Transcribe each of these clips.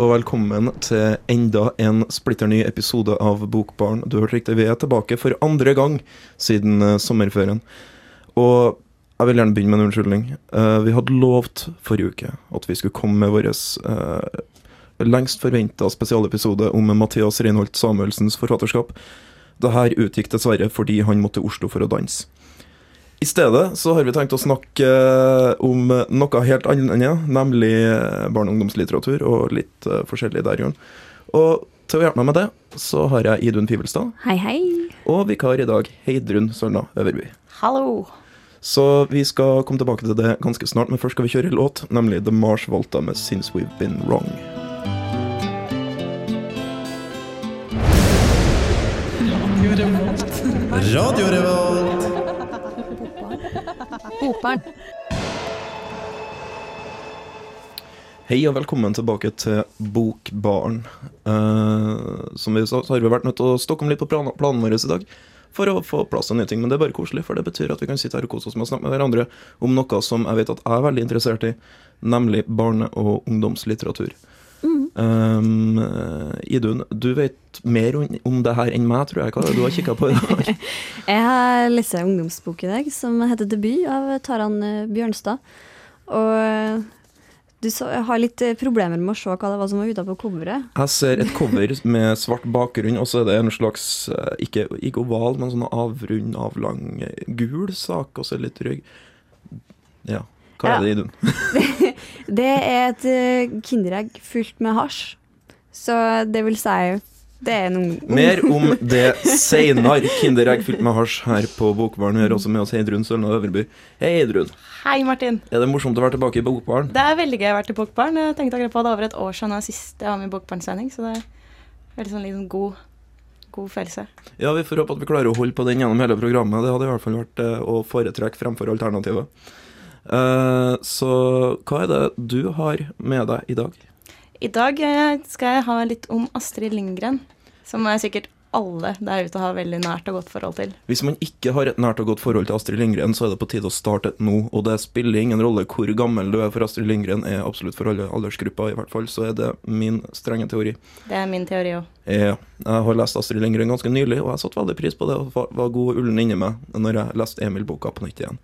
Og velkommen til enda en splitter ny episode av Bokbarn. Du hørte riktig, vi er tilbake for andre gang siden uh, sommerferien. Og jeg vil gjerne begynne med en unnskyldning. Uh, vi hadde lovt forrige uke at vi skulle komme med vår uh, lengst forventa spesialepisode om Mathias Reinholt Samuelsens forfatterskap. Dette utgikk dessverre fordi han måtte til Oslo for å danse. I stedet så har vi tenkt å snakke eh, om noe helt annet, nemlig eh, barne- og ungdomslitteratur, og litt uh, forskjellig der, Jørn. Og til å hjelpe meg med det, så har jeg Idun Fivelstad. Hei, hei. Og vikar i dag, Heidrun Sølna Øverby. Hallo. Så vi skal komme tilbake til det ganske snart, men først skal vi kjøre en låt, nemlig The Mars Volta med 'Since We've Been Wrong'. Radio Revolt. Radio Revolt. Bokbarn. Hei og velkommen tilbake til Bokbaren. Uh, som vi sa, så har vi vært nødt til å stokke om litt på plan planen vår i dag for å få plass til nye ting. Men det er bare koselig, for det betyr at vi kan sitte her og kose oss med å snakke med hverandre om noe som jeg vet at jeg er veldig interessert i, nemlig barne- og ungdomslitteratur. Um, Idun, du vet mer om, om det her enn meg, tror jeg. Hva er det du har kikka på i dag? Jeg har lest en ungdomsbok i dag som heter 'Debut' av Taran eh, Bjørnstad. Og eh, du så, har litt problemer med å se hva det var som var ute på coveret. Jeg ser et cover med svart bakgrunn, og så er det en slags ikke, ikke oval, men sånn avrund, avlang, gul sak, og så litt rygg. Ja. Hva er det, Idun? Det er et eh, kinderegg fullt med hasj. Så det vil si Det er noen. Mer om det seinere. Kinderegg fylt med hasj her på Bokbaren. Vi har også med oss Heidrun Sølna Øverby. Hei, Heidrun. Hei, Martin. Er det morsomt å være tilbake i Bokbaren? Det er veldig gøy å være til Bokbarn. Jeg tenkte akkurat på det over et år siden sist jeg var med i Bokbarn-sending, så det er veldig sånn liksom god, god følelse. Ja, vi får håpe at vi klarer å holde på den gjennom hele programmet. Det hadde i hvert fall vært eh, å foretrekke fremfor alternativet. Eh, så hva er det du har med deg i dag? I dag eh, skal jeg ha litt om Astrid Lindgren, som er sikkert alle der ute har veldig nært og godt forhold til. Hvis man ikke har et nært og godt forhold til Astrid Lindgren, så er det på tide å starte et nå. Og det spiller ingen rolle hvor gammel du er, for Astrid Lindgren er absolutt for alle aldersgrupper. I hvert fall så er det min strenge teori. Det er min teori òg. Ja, jeg har lest Astrid Lindgren ganske nylig, og jeg satte veldig pris på det. Og var- god og ullen inni meg når jeg leste Emil-boka på nytt igjen.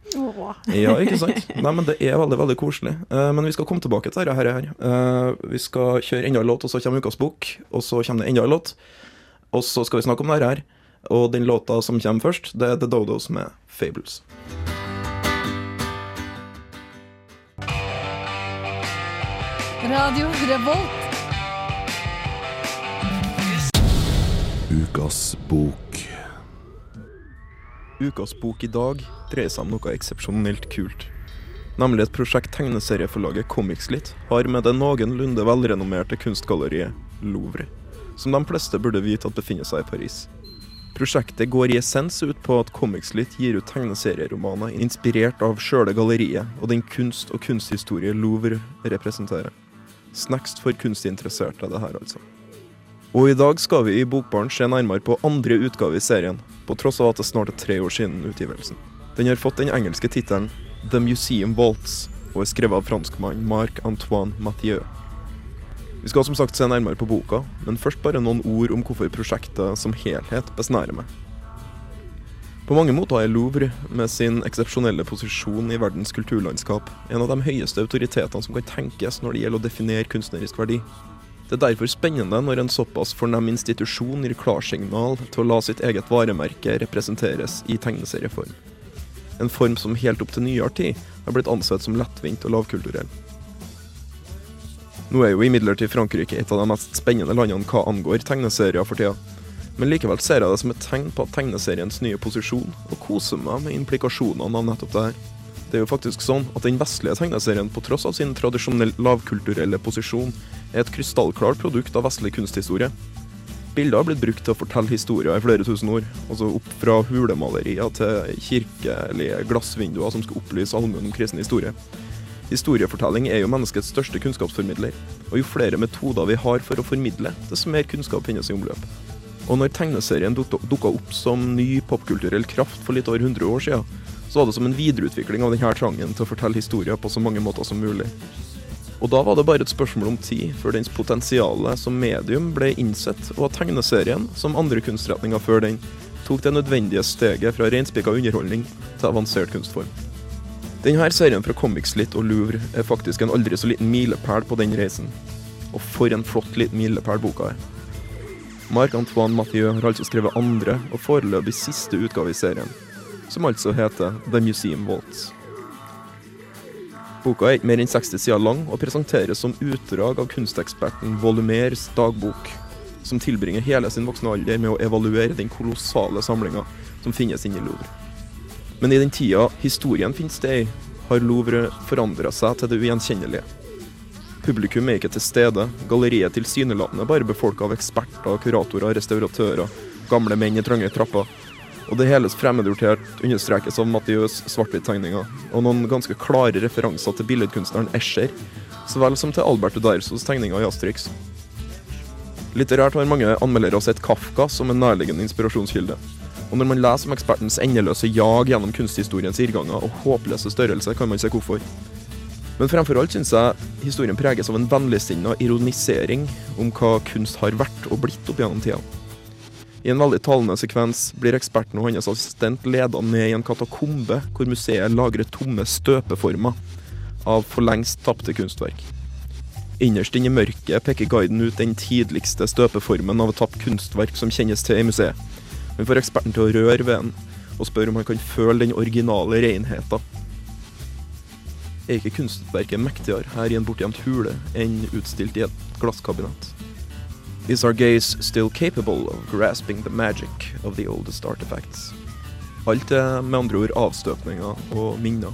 Ja, ikke sant? Nei, men det er veldig, veldig koselig. Eh, men vi skal komme tilbake til dette her. her. Eh, vi skal kjøre enda en låt, og så kommer ukas bok, og så kommer det enda en låt. Og så skal vi snakke om dette her. Og den låta som kommer først, det er The Dodos med Fables. Radio Revolt. Ukas bok. Ukas bok i dag dreier seg om noe eksepsjonelt kult. Nemlig et prosjekt tegneserieforlaget Comicslit har med det noenlunde velrenommerte kunstgalleriet Louvre, som de fleste burde vite at befinner seg i Paris. Prosjektet går i essens ut på at Comicslit gir ut tegneserieromaner inspirert av sjøle galleriet og den kunst og kunsthistorie Louvre representerer. Snacks for kunstinteresserte, det her altså. Og i dag skal vi i Bokbaren se nærmere på andre utgave i serien, på tross av at det snart er tre år siden utgivelsen. Den har fått den engelske tittelen The Museum Vaults og er skrevet av franskmannen Marc-Antoine Mathieu. Vi skal som sagt se nærmere på boka, men først bare noen ord om hvorfor prosjektet som helhet besnærer meg. På mange måter er Louvre, med sin eksepsjonelle posisjon i verdens kulturlandskap, en av de høyeste autoritetene som kan tenkes når det gjelder å definere kunstnerisk verdi. Det er derfor spennende når en såpass fornem institusjon gir klarsignal til å la sitt eget varemerke representeres i tegneserieform. En form som helt opp til nyere tid har blitt ansett som lettvint og lavkulturell. Nå er jo imidlertid Frankrike et av de mest spennende landene hva angår tegneserier for tida. Men likevel ser jeg det som et tegn på tegneseriens nye posisjon, og koser meg med implikasjonene av nettopp det her. Det er jo faktisk sånn at den vestlige tegneserien, på tross av sin tradisjonelle lavkulturelle posisjon, er et krystallklart produkt av vestlig kunsthistorie. Bilder har blitt brukt til å fortelle historier i flere tusen år, altså opp fra hulemalerier til kirkelige glassvinduer som skal opplyse allmuen om kristen historie. Historiefortelling er jo menneskets største kunnskapsformidler, og jo flere metoder vi har for å formidle, desto mer kunnskap finnes i omløp. Og når tegneserien dukka opp som ny popkulturell kraft for litt over 100 år siden, så var det som en videreutvikling av denne trangen til å fortelle historier på så mange måter som mulig. Og da var det bare et spørsmål om tid før dens potensial som medium ble innsett, og at tegneserien, som andre kunstretninger før den, tok det nødvendige steget fra reinspikka underholdning til avansert kunstform. Denne serien fra Comicslit og Louvre er faktisk en aldri så liten milepæl på den reisen. Og for en flott liten milepæl boka er. Marc-Antoine Mathieu har altså skrevet andre og foreløpig siste utgave i serien, som altså heter The Museum Waltz. Boka er ikke mer enn 60 sider lang og presenteres som utdrag av kunsteksperten Volumers dagbok, som tilbringer hele sin voksne alder med å evaluere den kolossale samlinga som finnes inne i Louvre. Men i den tida historien finner sted i, har Louvre forandra seg til det ugjenkjennelige. Publikum er ikke til stede, galleriet tilsynelatende bare befolka av eksperter, kuratorer, restauratører, gamle menn i trange trapper. Og det hele fremmedortert understrekes av Mathieu's svart-hvitt-tegninger, og noen ganske klare referanser til billedkunstneren Escher, så vel som til Albert Udersos tegninger i Asterix. Litterært har mange anmeldere sett Kafka som en nærliggende inspirasjonskilde. Og når man leser om ekspertens endeløse jag gjennom kunsthistoriens irrganger og håpløse størrelse, kan man se hvorfor. Men fremfor alt syns jeg historien preges av en vennligsinna ironisering om hva kunst har vært og blitt opp gjennom tida. I en veldig talende sekvens blir eksperten og hans assistent leda ned i en katakombe hvor museet lagrer tomme støpeformer av for lengst tapte kunstverk. Innerst inne i mørket peker guiden ut den tidligste støpeformen av et tapt kunstverk som kjennes til i museet. Han får eksperten til å røre ved den, og spør om han kan føle den originale renheten. Er ikke kunstverket mektigere her i en bortgjemt hule enn utstilt i et glasskabinett? Is our gaze still capable of grasping the magic of the oldest artifacts? Alt er med andre ord avstøpninger og minner.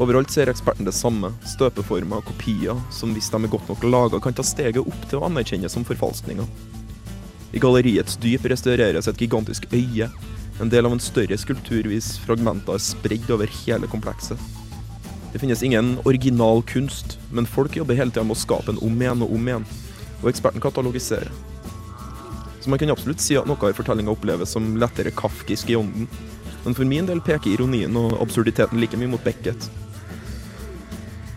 Overalt ser eksperten det samme, støpeformer og kopier, som hvis de er godt nok laga, kan ta steget opp til å anerkjennes som forfalskninger. I galleriets dyp restaureres et gigantisk øye, en del av en større skulptur vis fragmenter spredd over hele komplekset. Det finnes ingen original kunst, men folk jobber hele tida med å skape en om igjen og om igjen, og eksperten katalogiserer. Så man kan absolutt si at noe i fortellinga oppleves som lettere kafkisk i ånden, men for min del peker ironien og absurditeten like mye mot Beckett.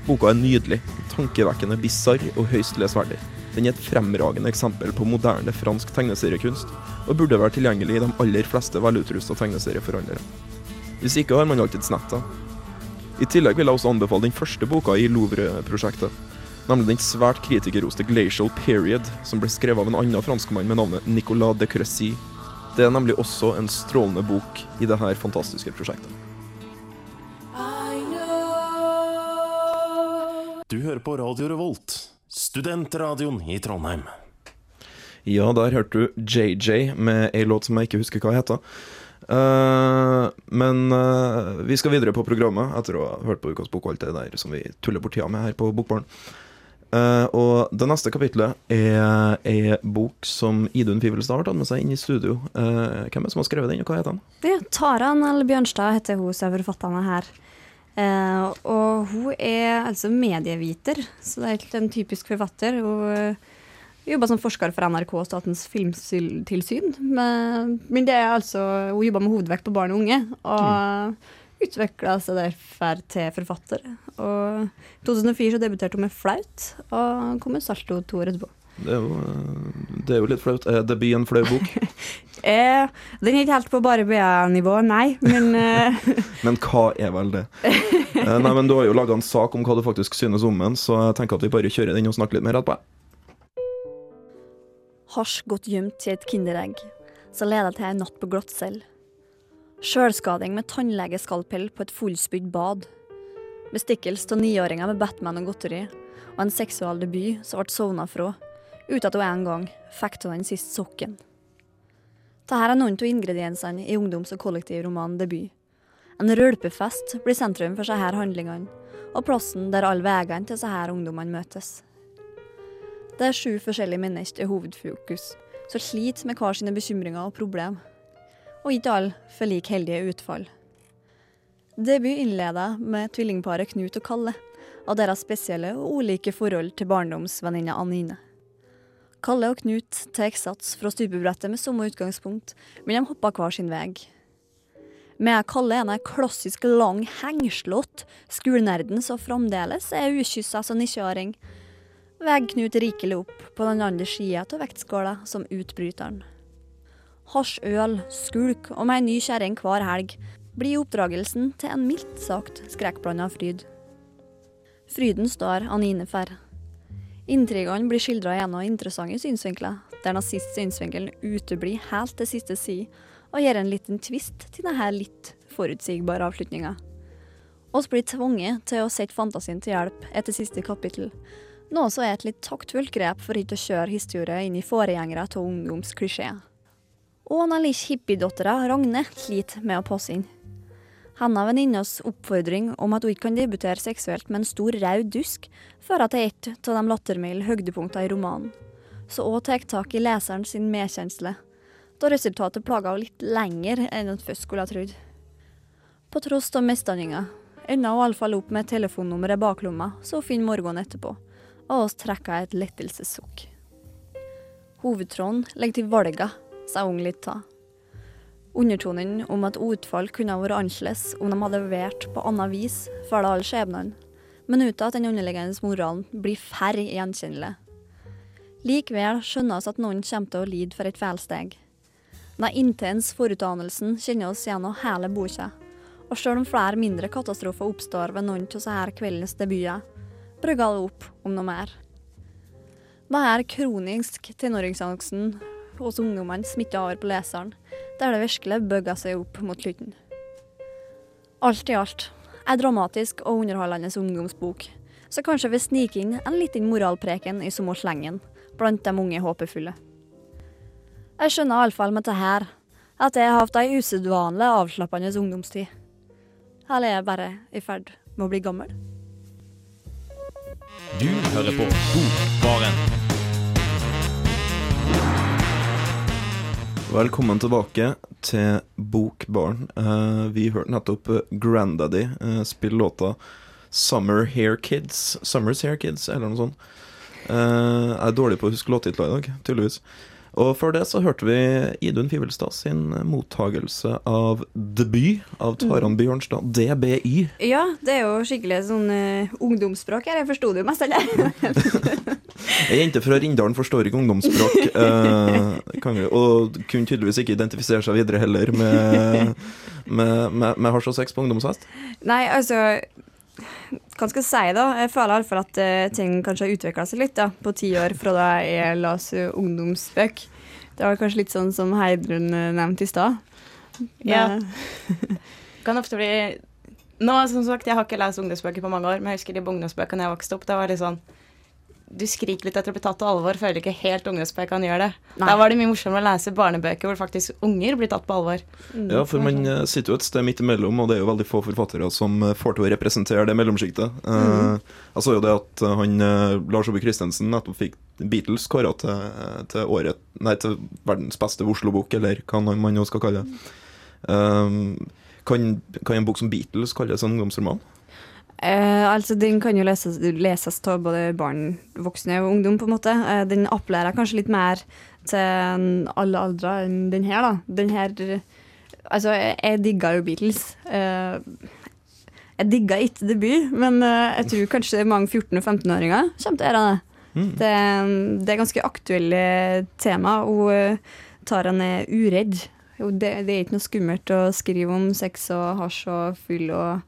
Boka er nydelig, tankevekkende bisarr og høyst lesverdig. Den er et fremragende eksempel på moderne fransk tegneseriekunst, og burde være tilgjengelig i de aller fleste velutrusta tegneserieforhandlere. Hvis ikke har man alltids nettet. I tillegg vil jeg også anbefale den første boka i Louvre-prosjektet, nemlig den svært kritikerroste Glacial Period, som ble skrevet av en annen franskmann med navnet Nicolas de Crecy. Det er nemlig også en strålende bok i dette fantastiske prosjektet. Du hører på Radio Revolt, studentradioen i Trondheim. Ja, der hørte du JJ med ei låt som jeg ikke husker hva heter. Uh, men uh, vi skal videre på programmet etter å ha hørt på Ukas bok og alt det der som vi tuller bort tida med her på Bokbaren. Uh, og det neste kapitlet er ei bok som Idun Fivelstad har tatt med seg inn i studio. Uh, hvem er det som har skrevet den, og hva heter den? Ja, Taran eller Bjørnstad heter hun som er forfatterne her. Uh, og er altså medieviter, så det er helt en typisk forfatter. Hun jobba jobber som forsker for NRK og Statens filmtilsyn. Men, men det er altså, hun jobber med hovedvekt på barn og unge, og mm. utvikla seg derfor til forfatter. Og I 2004 så debuterte hun med Flaut, og kom med Salto to år etterpå. Det er, jo, det er jo litt flaut. Er det en flau bok? eh, den er ikke helt på bare BA-nivå, nei, men eh. Men hva er vel det? eh, nei, men Du har jo laga en sak om hva du faktisk synes om den, så jeg tenker at vi bare kjører den og snakker litt mer etterpå. Hasj godt gjemt i et kinderegg, som leder til en natt på glattcelle. Sjølskading med tannlegeskalpell på et fullspydd bad. Bestikkelse av niåringer med Batman og godteri, og en seksual debut som ble sovna fra, uten at hun en gang fikk av den siste sokken. Dette er noen av ingrediensene i ungdoms- og kollektivromanen Debut. En rølpefest blir sentrum for disse handlingene, og plassen der alle veiene til disse ungdommene møtes. Det er sju forskjellige mennesker i hovedfokus, som sliter med hver sine bekymringer og problemer. Og ikke alle får like heldige utfall. Debut innleder med tvillingparet Knut og Kalle, og deres spesielle og ulike forhold til barndomsvenninna Anine. Kalle og Knut tar sats fra stupebrettet med samme utgangspunkt, men de hopper hver sin vei. Med Kalle er en klassisk lang hengslått, skolenerden som fremdeles er ukyssa som nisjeåring. Vegg Knut rikelig opp på den andre sida av vektskåla som utbryteren. Hasj, øl, skulk og med ei ny kjerring hver helg blir oppdragelsen til en mildt sagt skrekkblanda fryd. Fryden står Anine for. Intrigene blir skildra gjennom interessante synsvinkler, der nazist synsvinkelen uteblir helt til siste side, og gir en liten twist til denne litt forutsigbare avslutninga. Oss blir tvunget til å sette fantasien til hjelp etter siste kapittel, noe som er et litt taktfullt grep for ikke å kjøre historie inn i foregjengere av ungdomsklisjeer. Og den lille hippiedattera Ragne sliter med å passe inn. Hennes venninnas oppfordring om at hun ikke kan debutere seksuelt med en stor rød dusk, fører til et av de lattermilde høydepunktene i romanen, så òg tar tak i leseren sin medkjensle, da resultatet plager henne litt lenger enn hun først skulle ha trodd. På tross av misdanninga ender hun iallfall opp med telefonnummeret i baklomma, så hun finner morgenen etterpå, og oss trekker et lettelsessukk. Hovedtråden ligger til valga, sa hun litt av. Undertonen om at utfall kunne vært annerledes om de hadde levert på annet vis, følger alle skjebnene, men uten at den underliggende moralen blir færre gjenkjennelig. Likevel skjønner vi at noen kommer til å lide for et feilsteg. Den intense forutdannelsen kjenner oss gjennom hele boka, og selv om flere mindre katastrofer oppstår ved noen av disse kveldens debuter, brygger alle opp om noe mer. Denne kronisk tenåringsangsten hos ungdommene smitter over på leseren, der det virkelig bygger seg opp mot slutten. Alt i alt er dramatisk og underholdende ungdomsbok, så kanskje vi sniker inn en liten moralpreken i samme slengen blant de unge håpefulle. Jeg skjønner iallfall med dette at jeg har hatt ei usedvanlig avslappende ungdomstid. Eller er jeg bare i ferd med å bli gammel? Du hører på Bokbaren. Velkommen tilbake til Bokbaren. Uh, vi hørte nettopp eh, Grandaddy eh, spille låta 'Summer Hair Kids'. 'Summer's Hair Kids', eller noe sånt. Uh, jeg er dårlig på å huske låttitler i dag, tydeligvis. Og før det så hørte vi Idun Fivelstad sin mottagelse av debut av Taran Bjørnstad, DBY. Ja, det er jo skikkelig sånn uh, ungdomsspråk her. Jeg forsto det jo mest, eller? Ei jente fra Rindalen forstår ikke ungdomsspråk. Uh, kan og kunne tydeligvis ikke identifisere seg videre heller med, med, med, med hasj og sex på ungdomsfest. Nei, altså Hva skal jeg si, da? Jeg føler iallfall at uh, ting kanskje har utvikla seg litt da, på ti år fra da jeg las uh, ungdomsbøk. Det var kanskje litt sånn som Heidrun uh, nevnte i stad. Ja. kan ofte bli Nå, som sagt, jeg har ikke lest ungdomsbøker på mange år, men jeg husker de ungdomsbøkene jeg vokste opp, da var det sånn du skriker litt etter å bli tatt på alvor, føler ikke helt ungdomsbøker kan gjøre det. Nei. Da var det mye morsommere å lese barnebøker hvor faktisk unger blir tatt på alvor. Ja, for man eh, sitter jo et sted midt imellom, og det er jo veldig få forfattere som eh, får til å representere det mellomsjiktet. Eh, jeg så jo det at han Lars Ove Christensen nettopp fikk Beatles kåra til, til, året, nei, til verdens beste Oslo-bok, eller hva man nå skal kalle det. Um, kan, kan en bok som Beatles kalles en ungdomsroman? Eh, altså, Den kan jo leses, leses av både barn, voksne og ungdom, på en måte. Eh, den appellerer kanskje litt mer til alle aldre enn den her, da. Den her Altså, jeg, jeg digga jo Beatles. Eh, jeg digga ikke debut, men eh, jeg tror kanskje mange 14- og 15-åringer kommer til å gjøre det. Mm. Det, det er ganske aktuelle tema, og Taran er uredd. Det, det er ikke noe skummelt å skrive om sex og hasj og fyll og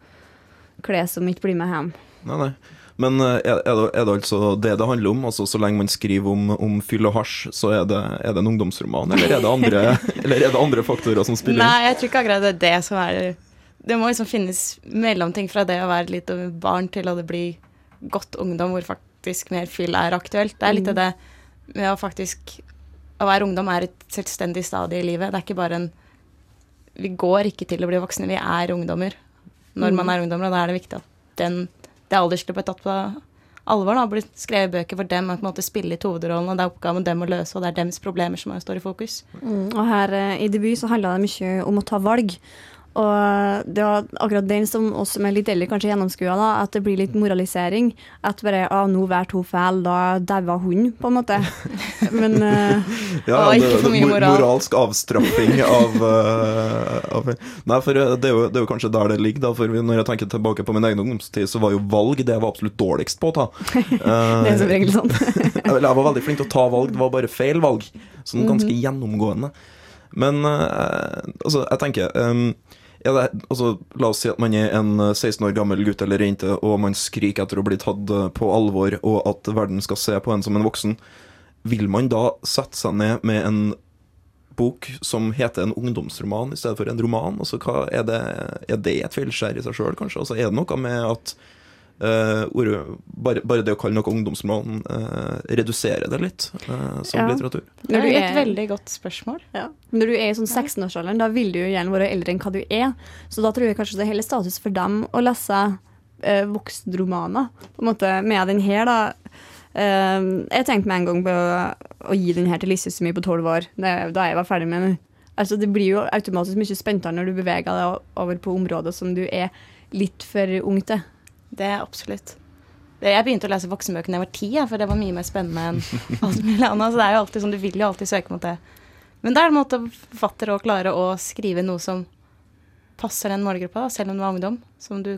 klær som ikke blir med hjem. Nei, nei. Men eh, er, er, det, er det altså det det handler om? Altså Så lenge man skriver om, om fyll og hasj, så er det, er det en ungdomsroman? Eller er det andre, eller er det andre faktorer som spiller inn? Nei, jeg tror ikke akkurat det er det som er Det må liksom finnes mellomting fra det å være litt barn til å bli godt ungdom, hvor faktisk mer fyll er aktuelt. Det er litt av det med å faktisk Å være ungdom er et selvstendig stadie i livet. Det er ikke bare en Vi går ikke til å bli voksne, vi er ungdommer når man er ungdommer, og da er det viktig at den, det aldersgruppet er tatt på alvor. da, blir skrevet bøker for dem, at på en måte spille litt hovedrollen, og det er oppgaven dem å løse, og det er dems problemer som står i fokus. Mm, og her eh, i debut så handla det mye om å ta valg. Og det var akkurat den som oss som er litt eldre, kanskje gjennomskua, da, at det blir litt moralisering. At bare ah, 'nå valgte hun feil, da daua hun', på en måte. Men uh, Ja, ja det, det, moral. moralsk avstraffing av, uh, av Nei, for eh, det er, jo, det er jo kanskje der det ligger, da. For når jeg tenker tilbake på min egen ungdomstid, så var jo valg det jeg var absolutt dårligst på å ta. Uh, det er som regel sånn. jeg jeg var veldig flink til å ta valg, det var bare feil valg. Sånn ganske gjennomgående. Men altså, jeg tenker ehm, ja, det, altså, La oss si at man er en eh, 16 år gammel gutt eller jente, og man skriker etter å bli tatt eh, på alvor, og at verden skal se på en som en voksen. Vil man da sette seg ned med en bok som heter en ungdomsroman i stedet for en roman? Altså, hva, er, det, er det et feilskjær i seg sjøl, kanskje? Altså, er det noe med at eh, bare, bare det å kalle noe ungdomsroman uh, reduserer det litt eh, som Ja. litteratur? Det du er et veldig godt spørsmål. ja. Når du er i sånn 16-årsalderen, da vil du jo gjerne være eldre enn hva du er. Så da tror jeg kanskje det er hele status for dem å lese eh, voksenromaner. På en måte med den her, da. Uh, jeg tenkte meg en gang på å, å gi den her til lillesøsteren min på tolv år, det, da jeg var ferdig med den. Altså, det blir jo automatisk mye spentere når du beveger deg over på områder som du er litt for ung til. Det er absolutt. Jeg begynte å lese voksenbøker da jeg var ti, for det var mye mer spennende enn alt mulig annet. Så det er jo alltid sånn, du vil jo alltid søke mot det. Men da er det en måte forfattere å klare å skrive noe som passer den målgruppa, selv om du er ungdom. Som du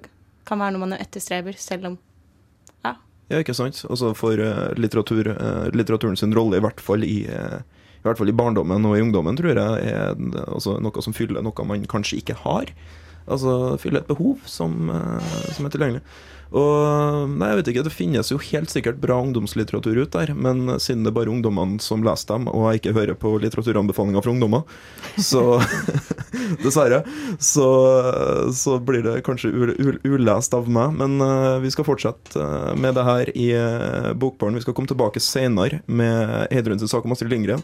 kan være noe man etterstreber, selv om Ja, ikke sant? Altså for eh, litteratur, eh, litteraturen sin rolle, i hvert fall i, eh, i hvert fall i barndommen og i ungdommen, tror jeg er altså, noe som fyller noe man kanskje ikke har. Altså fylle et behov som, eh, som er tilgjengelig. Og nei, jeg vet ikke, Det finnes jo helt sikkert bra ungdomslitteratur ut der, men siden det er bare ungdommene som leser dem, og jeg ikke hører på litteraturanbefalinger fra ungdommer, så dessverre, så, så blir det kanskje ul, ul, ulest av meg. Men uh, vi skal fortsette eh, med det her i uh, Bokbaren. Vi skal komme tilbake senere med Heidrun sin sak om Astrid Lindgren.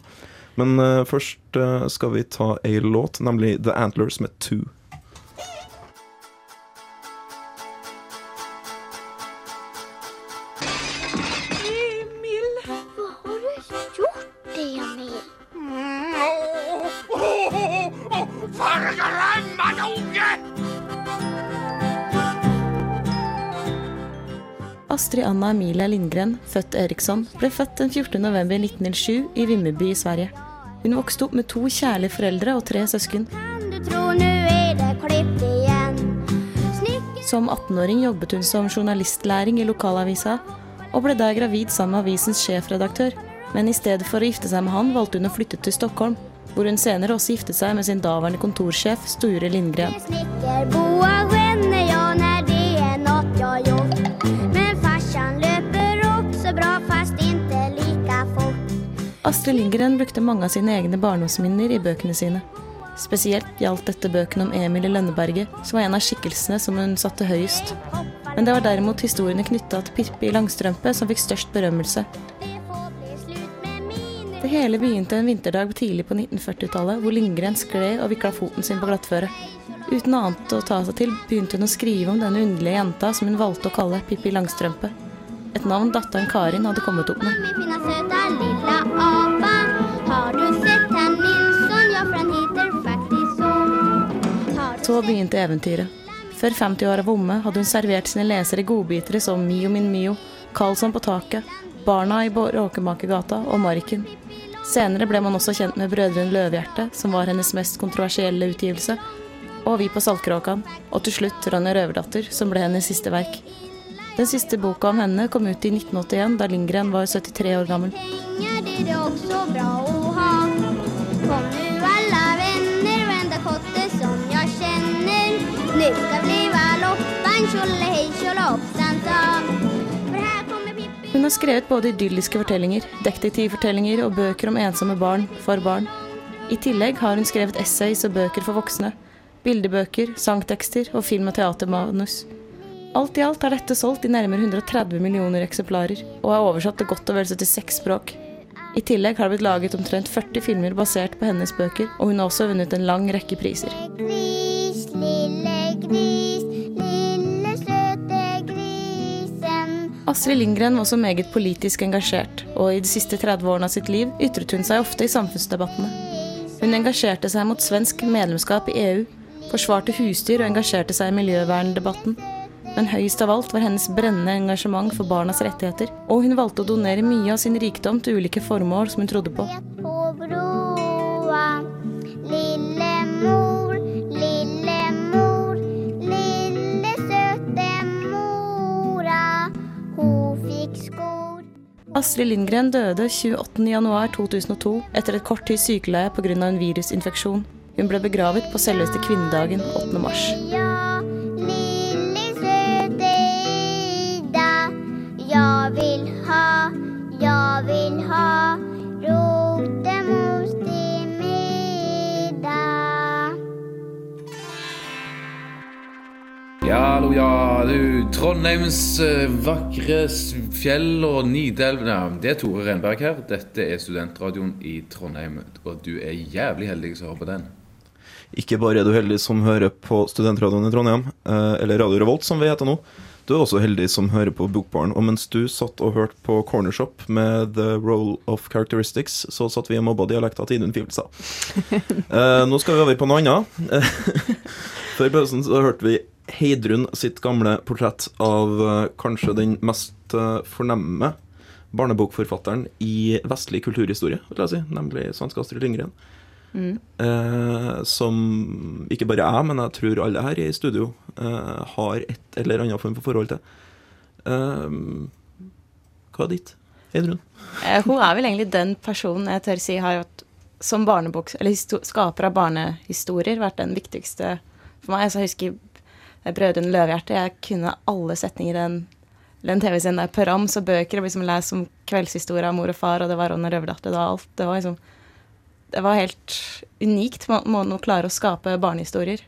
Men uh, først skal vi ta ei låt, nemlig The Antlers med Two. Astrid Anna Emilia Lindgren, født Eriksson, ble født den 14. november 1907 i Vimmerby i Sverige. Hun vokste opp med to kjærlige foreldre og tre søsken. Som 18-åring jobbet hun som journalistlæring i lokalavisa, og ble der gravid sammen med avisens sjefredaktør. Men i stedet for å gifte seg med han, valgte hun å flytte til Stockholm, hvor hun senere også giftet seg med sin daværende kontorsjef Sture Lindgren. Astrid Lindgren brukte mange av sine egne barndomsminner i bøkene sine. Spesielt gjaldt dette bøkene om Emil i Lønneberget, som var en av skikkelsene som hun satte høyest. Men det var derimot historiene knytta til Pippi Langstrømpe som fikk størst berømmelse. Det hele begynte en vinterdag tidlig på 1940-tallet, hvor Lindgren skled og vikla foten sin på glattføret. Uten annet å ta seg til begynte hun å skrive om denne underlige jenta som hun valgte å kalle Pippi Langstrømpe. Et navn datteren Karin hadde kommet opp med. Faktiskt så begynte eventyret. Før 50-åra var omme, hadde hun servert sine lesere godbitere som Mio min Mio, Karlsson på taket, Barna i Råkemakergata og Marken. Senere ble man også kjent med Brødrene Løvehjerte, som var hennes mest kontroversielle utgivelse, og Vi på Saltkråkan, og til slutt Ronja Røverdatter, som ble hennes siste verk. Den siste boka om henne kom ut i 1981, da Lindgren var 73 år gammel. det bra ha Kom nu alla vänner, kotte som jag känner Nu ska sa Hun har skrevet både idylliske fortellinger, detektivfortellinger og bøker om ensomme barn for barn. I tillegg har hun skrevet essays og bøker for voksne, bildebøker, sangtekster og film- og teatermanus. Alt i alt har dette solgt i nærmere 130 millioner eksemplarer, og er oversatt til godt og vel 76 språk. I tillegg har det blitt laget omtrent 40 filmer basert på hennes bøker, og hun har også vunnet en lang rekke priser. Gris, lille gris, lille søte grisen Astrid Lindgren var også meget politisk engasjert, og i de siste 30 årene av sitt liv ytret hun seg ofte i samfunnsdebattene. Hun engasjerte seg mot svensk medlemskap i EU, forsvarte husdyr og engasjerte seg i miljøverndebatten. Men høyest av alt var hennes brennende engasjement for barnas rettigheter, og hun valgte å donere mye av sin rikdom til ulike formål som hun trodde på. På broa, lille mor, lille mor, lille søte mora, hun fikk skor. Astrid Lindgren døde 28.1.2002 etter et kort tids sykeleie pga. en virusinfeksjon. Hun ble begravet på selveste kvinnedagen 8. mars. Ja, ja. Du, Trondheims eh, vakre fjell og Nidelv Det er Tore Renberg her. Dette er studentradioen i Trondheim, og du er jævlig heldig som hører på den. Ikke bare er du heldig som hører på Studentradioen i Trondheim, eh, eller Radio Revolt som vi heter nå. Du er også heldig som hører på Bokbaren. Og mens du satt og hørte på Cornershop med The Role of Characteristics, så satt vi og mobba dialekter til Idun Fivelstad. Eh, nå skal vi over på noe annet. Før pausen så hørte vi Heidrun sitt gamle portrett av eh, kanskje den mest eh, fornemme barnebokforfatteren i vestlig kulturhistorie, vil jeg si, nemlig svenske Astrid Lindgren. Eh, som ikke bare jeg, men jeg tror alle her i studio eh, har et eller annet form for forhold til. Eh, hva er ditt, Heidrun? Eh, hun er vel egentlig den personen jeg tør si har hatt som barnebok, eller skaper av barnehistorier vært den viktigste for meg. Altså, jeg husker Brødrene Løvehjerte. Jeg kunne alle setninger i den, den TV-serien der på rams og bøker. Og liksom lest som kveldshistorie av mor og far, og det var Ronny Røverdatter. Det alt. Det var liksom Det var helt unikt må- å klare å skape barnehistorier.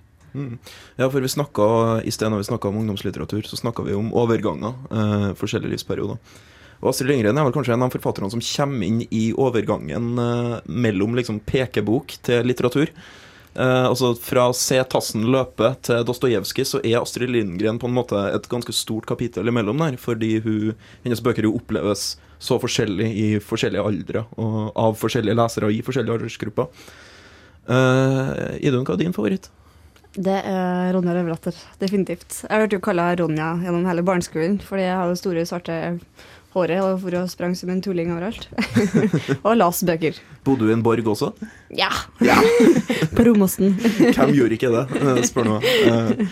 Ja, for vi snakka i sted når vi snakka om ungdomslitteratur, så snakka vi om overganger. Eh, forskjellige livsperioder. Og Astrid Lindgren er vel kanskje en av forfatterne som kommer inn i overgangen eh, mellom liksom pekebok til litteratur. Eh, altså Fra å Se tassen løpe til Dostojevskij så er Astrid Lindgren på en måte et ganske stort kapittel imellom der, fordi hun, hennes bøker jo oppleves så forskjellig i forskjellige aldre, og av forskjellige lesere i forskjellige aldersgrupper. Uh, Idun, hva er din favoritt? Det er Ronja Røverdatter, definitivt. Jeg hørte jo kalla Ronja gjennom hele barneskolen, fordi jeg hadde store, svarte håret og for å sprang som en tulling overalt. og las bøker. Bodde du i en borg også? Ja! På Romåsen. Hvem gjør ikke det, eh, spør meg. Eh,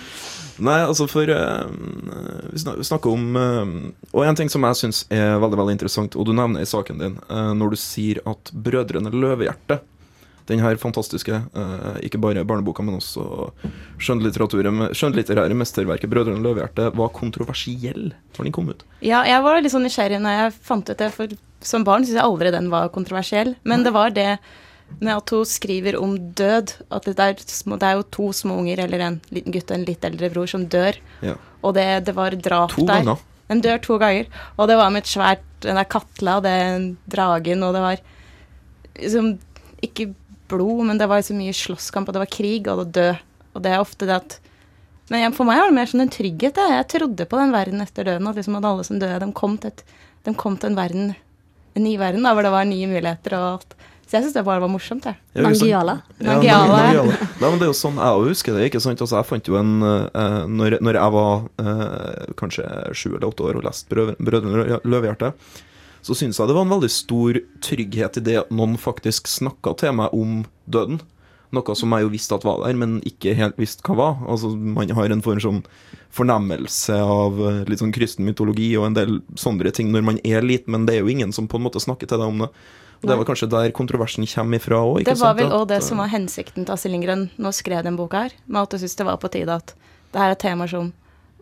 Nei, altså for eh, Vi snakker om Og en ting som jeg syns er veldig veldig interessant, og du nevner i saken din, når du sier at Brødrene Løvehjerte den her fantastiske, eh, ikke bare barneboka, men også skjønnlitterære mesterverket 'Brødrene Løvehjerte' var kontroversiell når den kom ut. Ja, jeg var litt sånn nysgjerrig når jeg fant ut det, for som barn syns jeg aldri den var kontroversiell. Men det var det med at hun skriver om død, at det er, små, det er jo to små unger, eller en liten gutt og en litt eldre bror, som dør. Ja. Og det, det var drap To der. ganger. Den dør to ganger. Og det var med et svært Den der Katla den dragen, og det var liksom Ikke blod, men det var så mye slåsskamp, og det var krig, og det død. Og det er ofte det at Men for meg var det mer sånn en trygghet. Jeg, jeg trodde på den verden etter døden, at liksom at alle som døde, de kom til, et, de kom til en verden En ny verden da, hvor det var nye muligheter og alt. Så jeg syns det bare var morsomt, jeg. Ja, Nangiala. Nangiala. Ja, Nangiala. Nangiala. Nei, men det er jo sånn jeg også husker det. ikke sant? Altså, jeg fant jo en eh, når, når jeg var eh, kanskje sju eller åtte år og leste Brø- 'Brødrene Løvehjerte', så syns jeg det var en veldig stor trygghet i det at noen faktisk snakka til meg om døden. Noe som jeg jo visste at var der, men ikke helt visste hva var. Altså, Man har en form sånn fornemmelse av eh, litt sånn kristen mytologi og en del sånne ting når man er liten, men det er jo ingen som på en måte snakker til deg om det. Og Det var kanskje der kontroversen kommer ifra òg. Det var vel òg det som var hensikten til Astrid Lindgren når hun skrev den boka her, med at hun syntes det var på tide at det her er temaer som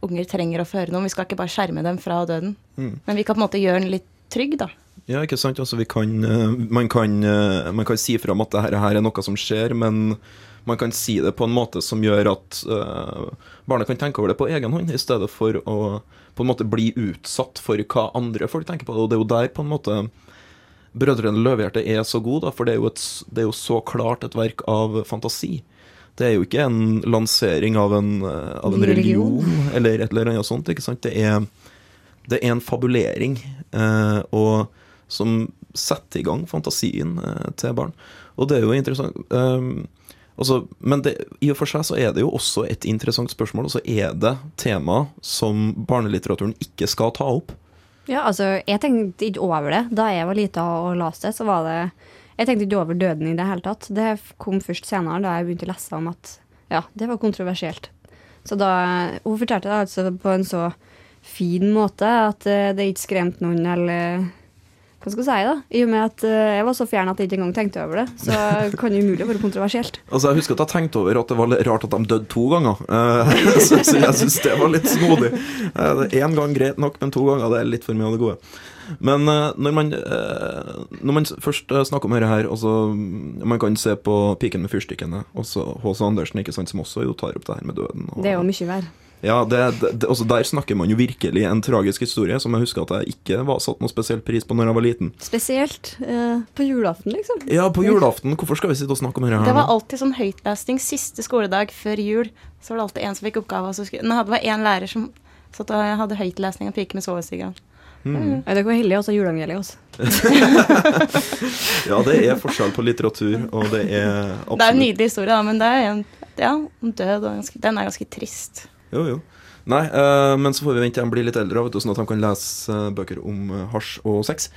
unger trenger å få høre noe om. Vi skal ikke bare skjerme dem fra døden, Mm. men vi kan på en måte gjøre den litt trygg, da. Ja, ikke sant? Altså, vi kan, eh, man, kan, eh, man kan si fram at dette her, er noe som skjer, men man kan si det på en måte som gjør at uh, barnet kan tenke over det på egen hånd, i stedet for å på en måte bli utsatt for hva andre folk tenker på. Og det er jo der på en måte Brødrene Løvehjerte er så god, da, for det er, jo et, det er jo så klart et verk av fantasi. Det er jo ikke en lansering av en, eh, av en religion. religion eller et eller annet sånt. ikke sant? Det er, det er en fabulering eh, og, som setter i gang fantasien eh, til barn. Og det er jo interessant. Eh, Altså, men det, i og for seg så er det jo også et interessant spørsmål, og så er det tema som barnelitteraturen ikke skal ta opp. Ja, altså, jeg tenkte ikke over det. Da jeg var lita og leste så var det Jeg tenkte ikke over døden i det hele tatt. Det kom først senere, da jeg begynte å lese om at ja, det var kontroversielt. Så da Hun fortalte det altså på en så fin måte at eh, det ikke skremte noen, eller hva skal jeg si, da? I og med at eh, jeg var så fjern at jeg ikke engang tenkte over det. Så kan det umulig være kontroversielt. Altså, Jeg husker at jeg tenkte over at det var litt rart at de døde to ganger. Eh, så, så jeg syns det var litt snodig. Én gang greit nok, men to ganger det er litt for mye av det gode. Men eh, når man, eh, når man først eh, snakker om dette her altså, Man kan se på 'Piken med fyrstikkene', også H.C. Andersen, ikke sant, som også jo tar opp det her med døden. og- Det er jo mye verre. Ja, det, det, det, altså Der snakker man jo virkelig en tragisk historie, som jeg husker at jeg ikke var satt noe spesielt pris på når jeg var liten. Spesielt eh, på julaften, liksom. Ja, på julaften. Hvorfor skal vi sitte og snakke om dette her Det var alltid sånn høytlesning siste skoledag før jul. Så var det alltid en som fikk oppgave. Og så skulle, Nå hadde det var én lærer som satt og hadde høytlesning av 'Pike med svovelstigen'. Mm. Ja, Dere var heldige, også juleevangeliet. Også. Ja, det er forskjell på litteratur, og det er Det er en nydelig historie, da, men det er en ja, om død og ganske, Den er ganske trist. Jo, jo. Nei, uh, men så får vi vente til de blir litt eldre, vet du, sånn at de kan lese eh, bøker om eh, hasj og sex.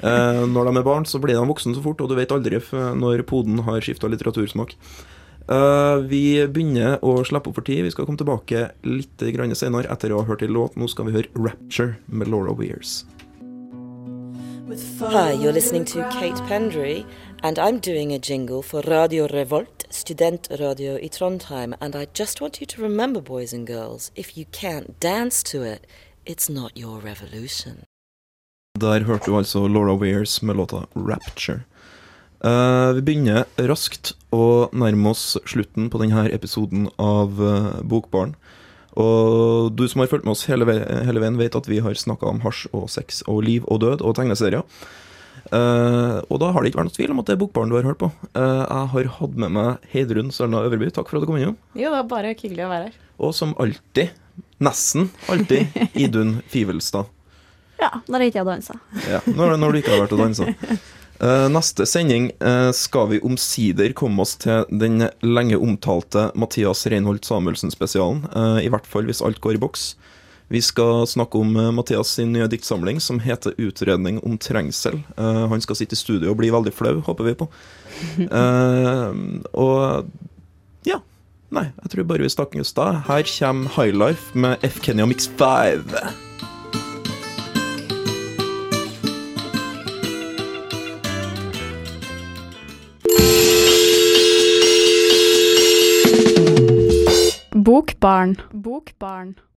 Uh, når de er barn, så blir de voksne så fort, og du vet aldri f når poden har skifta litteratursmak. Uh, vi begynner å slippe opp for tid. Vi skal komme tilbake litt senere etter å ha hørt en låt. Nå skal vi høre 'Rapture' med Laura Wears. Hi, you're listening to Kate Pendry, and I'm doing a jingle for Radio Revolt, studentradio i Trondheim. And I just want you to remember, boys and girls, if you can't dance to it, it's not your revolution. Der hørte du altså Laura Wears med låta 'Rapture'. Uh, vi begynner raskt å nærme oss slutten på denne episoden av uh, Bokbaren. Og du som har fulgt med oss hele, ve hele veien, vet at vi har snakka om hasj og sex og liv og død og tegneserier. Eh, og da har det ikke vært noe tvil om at det er Bokbaren du har hørt på. Uh, jeg har hatt med meg Heidrun Sølna Øverby. Takk for at du kom innom. Jo, det var bare hyggelig å være her. Og som alltid, nesten alltid, Idun Fivelstad. Ja, når jeg ikke har dansa. Ja, når, når du ikke har vært og dansa. Uh, neste sending eh, skal vi omsider komme oss til den lenge omtalte Mathias Reinholdt Samuelsen-spesialen. eh, I hvert fall hvis alt går i boks. Vi skal snakke om eh, Mathias sin nye diktsamling som heter 'Utredning om trengsel'. Uh, han skal sitte i studio og bli veldig flau, håper vi på. Uh, og ja. Nei, jeg tror bare vi snakker just da. Her kommer Highlife med F. Kenya Mix 5. Bokbarn. Bokbarn.